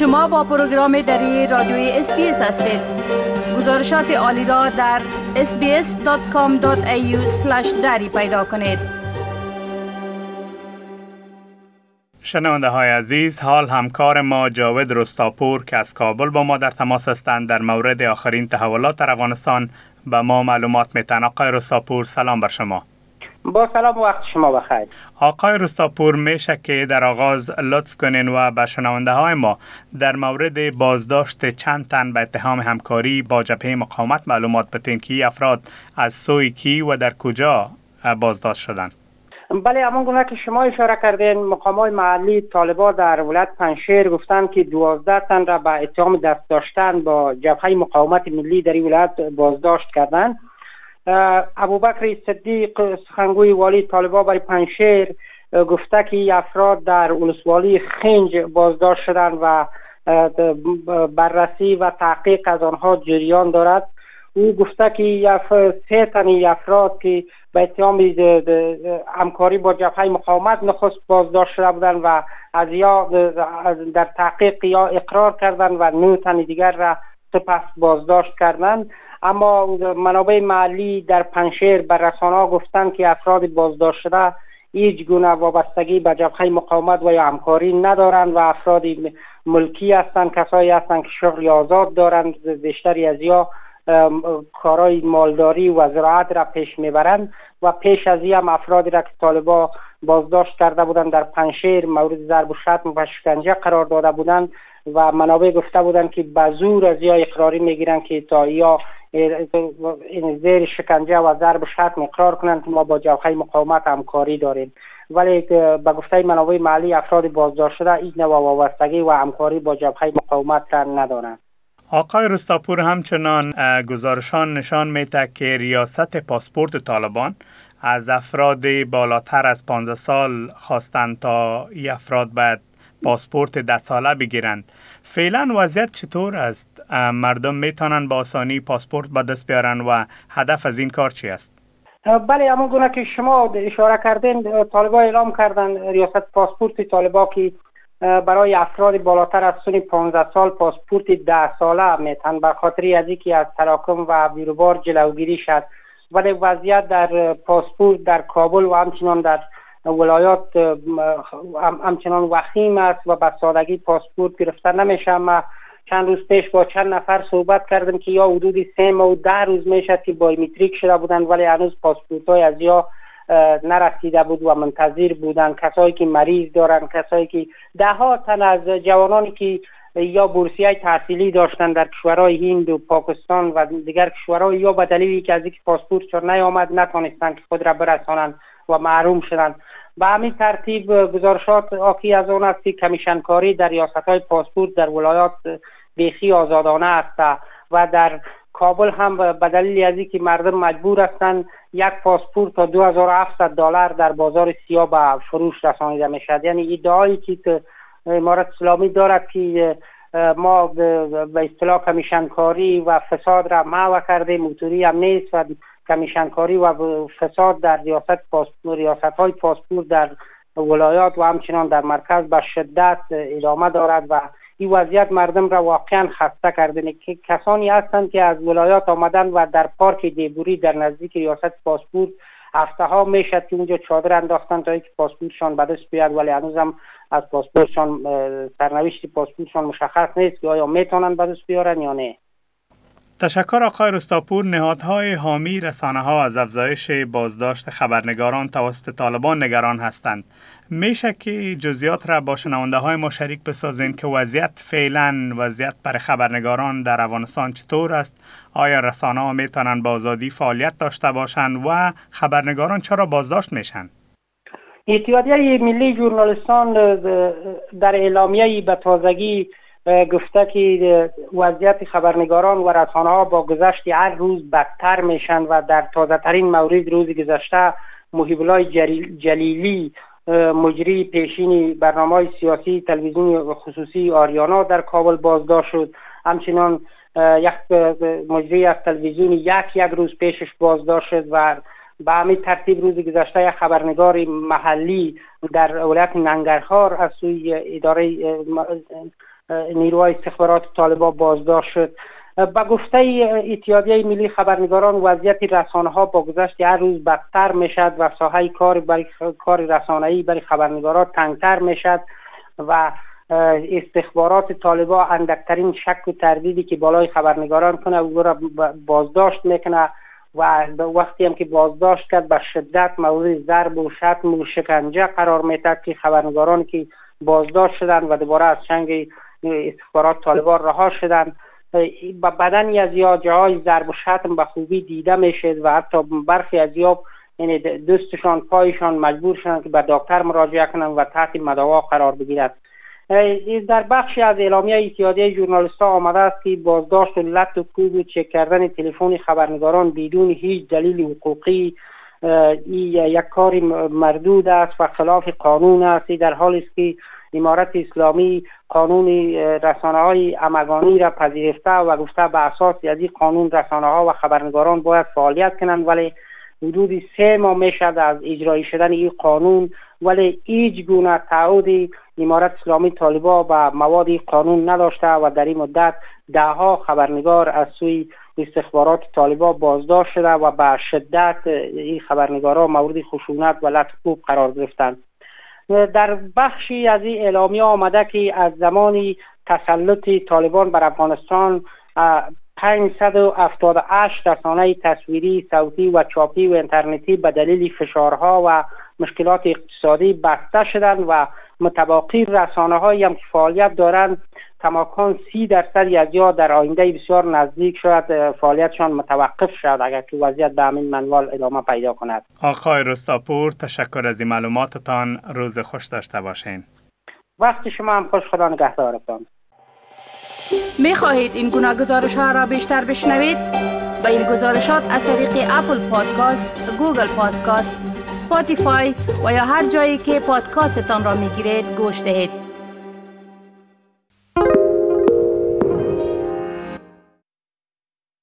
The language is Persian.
شما با پروگرام دری رادیوی SBS هستید. گزارشات عالی را در sbs.com.au دری پیدا کنید. شنونده های عزیز حال همکار ما جاود رستاپور که از کابل با ما در تماس هستند در مورد آخرین تحولات در افغانستان به ما معلومات میتن آقای رستاپور سلام بر شما. با سلام وقت شما بخیر. آقای رستاپور میشه که در آغاز لطف کنین و به شنونده های ما در مورد بازداشت چند تن به اتهام همکاری با جبهه مقاومت معلومات بتین که افراد از سوی کی و در کجا بازداشت شدند. بله همون گونه که شما اشاره کردین مقام های محلی طالبا در ولایت پنشیر گفتند که دوازده تن را به اتهام دست داشتن با جبهه مقاومت ملی در این ولایت بازداشت کردند. ابوبکر صدیق سخنگوی والی طالبا برای پنشیر گفته که افراد در ولسوالی خنج بازداشت شدند و بررسی و تحقیق از آنها جریان دارد. او گفته که سه تن افراد که به اتهام همکاری با جبهه مقاومت نخست بازداشت شده بودند و از یا در تحقیق یا اقرار کردند و نه تن دیگر را سپس بازداشت کردند. اما منابع محلی در پنشیر بر رسانه گفتند که افراد بازداشت شده هیچ گونه وابستگی به جبهه مقاومت و یا همکاری ندارند و افراد ملکی هستند کسایی هستند که شغل آزاد دارند بیشتری از یا کارای مالداری و زراعت را پیش می‌برند و پیش از هم افرادی را که طالبا بازداشت کرده بودند در پنشیر مورد ضرب و شتم و شکنجه قرار داده بودند و منابع گفته بودند که به زور از یا اقراری می‌گیرند که تا یا زیر شکنجه و ضرب شتم اقرار کنند که ما با جبهه مقاومت همکاری داریم. ولی به گفته منابع محلی افراد بازداشت شده این نوع وابستگی و همکاری با جبهه مقاومت را ندارند. آقای رستاپور همچنان گزارشان نشان میده که ریاست پاسپورت طالبان از افراد بالاتر از 15 سال خواستند تا ای افراد باید پاسپورت ده ساله بگیرند. فعلا وضعیت چطور است؟ مردم می‌تونن با آسانی پاسپورت به دست بیارن و هدف از این کار چی است؟ بله همون گونه که شما اشاره کردین طالبا اعلام کردن ریاست پاسپورت طالبا که برای افراد بالاتر از سن 15 سال پاسپورت ده ساله میتن به خاطر از اینکه از تراکم و بیروبار جلوگیری شد ولی وضعیت در پاسپورت در کابل و همچنان در ولایات همچنان وخیم است و به سادگی پاسپورت گرفته نمیشه. چند روز پیش با چند نفر صحبت کردم که یا حدود سه و ده روز می‌شد که بایومتریک شده بودند ولی هنوز پاسپورت های از یا نرسیده بود و منتظر بودند کسایی که مریض دارند کسایی که ده ها تن از جوانانی که یا بورسیه تحصیلی داشتند در کشورهای هند و پاکستان و دیگر کشورهای یا به دلیلی که از اینکه پاسپورت نیامد نتانستند که خود را برسانند و محروم شدند. به همین ترتیب گزارشات آکی از آن است که کمیشنکاری در ریاست های پاسپورت در ولایات بیخی آزادانه است و در کابل هم به دلیل از اینکه مردم مجبور هستند یک پاسپورت تا 2700 دلار در بازار سیاه به فروش رسانیده می شد یعنی ادعایی که امارت اسلامی دارد که ما به اصطلاح کمیشنکاری و فساد را معوه کرده موتوری هم نیست و کمیشنکاری و فساد در ریاست پاسپورت ریاست های پاسپورت در ولایات و همچنان در مرکز به شدت ادامه دارد و این وضعیت مردم را واقعا خسته کرده که کسانی هستند که از ولایات آمدن و در پارک دیبوری در نزدیک ریاست پاسپورت هفته ها می‌شد که اونجا چادر انداختن تا اینکه پاسپورتشان به دست بیاد ولی هنوز هم از پاسپورتشان سرنوشت پاسپورتشان مشخص نیست که آیا می‌تونن به دست بیارن یا نه. تشکر آقای رستاپور نهادهای حامی رسانه ها از افزایش بازداشت خبرنگاران توسط طالبان نگران هستند. میشه که جزیات را با شنونده های ما شریک بسازین که وضعیت فعلا وضعیت برای خبرنگاران در افغانستان چطور است؟ آیا رسانه ها می‌تونن با آزادی فعالیت داشته باشند و خبرنگاران چرا بازداشت میشن؟ اتحادیه ملی ژورنالیستان در اعلامیه به تازگی گفته که وضعیت خبرنگاران و رسانه ها با گذشت هر روز بدتر میشن و در تازه ترین مورد روز گذشته محیب جلیلی مجری پیشین برنامه سیاسی تلویزیون خصوصی آریانا در کابل بازداشت شد. همچنان یک مجری از تلویزیون یک یک روز پیشش بازداشت شد و به همین ترتیب روز گذشته یک خبرنگار محلی در ولایت ننگرهار از سوی اداره نیروهای استخبارات طالبان بازداشت شد. به گفته اتحادیه ملی خبرنگاران وضعیت رسانه ها با گذشت هر روز بدتر می‌شد و ساحه کار برای کار رسانه‌ای برای خبرنگاران تنگتر می‌شد و استخبارات طالبا اندکترین شک و تردیدی که بالای خبرنگاران کنه او را بازداشت می‌کنه و وقتی هم که بازداشت کرد به شدت مورد ضرب و شتم و شکنجه قرار میتد که خبرنگاران که بازداشت شدن و دوباره از چنگ استخبارات طالبان رها شدن. با بدن از یا جای ضرب و شتم به خوبی دیده می‌شد و حتی برخی از یا یعنی دستشان پایشان مجبور شدن که به دکتر مراجعه کنند و تحت مداوا قرار بگیرد. در بخشی از اعلامیه اتحادیه ژورنالیستها آمده است که بازداشت و لط و کوب و چک کردن تلفن خبرنگاران بدون هیچ دلیل حقوقی یک کار مردود است و خلاف قانون است. در حالی است که امارت اسلامی قانون رسانه های امگانی را پذیرفته و گفته به اساس از این قانون رسانه ها و خبرنگاران باید فعالیت کنند ولی حدود سه ماه می‌شد از اجرایی شدن این قانون. ولی هیچ گونه تعهد امارت اسلامی طالبا به مواد قانون نداشته و در این مدت دهها خبرنگار از سوی استخبارات طالبا بازداشت شده و به شدت این خبرنگارا مورد خشونت و لطفوب قرار گرفتند. در بخشی از این اعلامی آمده که از زمان تسلط طالبان بر افغانستان 578 رسانه تصویری، صوتی و چاپی و اینترنتی به دلیل فشارها و مشکلات اقتصادی بسته شدند و متباقی رسانه هایی هم که فعالیت دارند کماکان سی درصد از یا در آینده بسیار نزدیک شد فعالیتشان متوقف شد اگر که وضعیت به همین منوال ادامه پیدا کند آقای رستاپور تشکر از این معلوماتتان روز خوش داشته باشین وقت شما هم خوش خدا نگهدارتان می خواهید این گونه گزارش ها را بیشتر بشنوید؟ با این گزارشات از طریق Apple Podcast، Google Podcast، Spotify و یا هر جایی که پادکاستتان را می گیرید گوش دهید.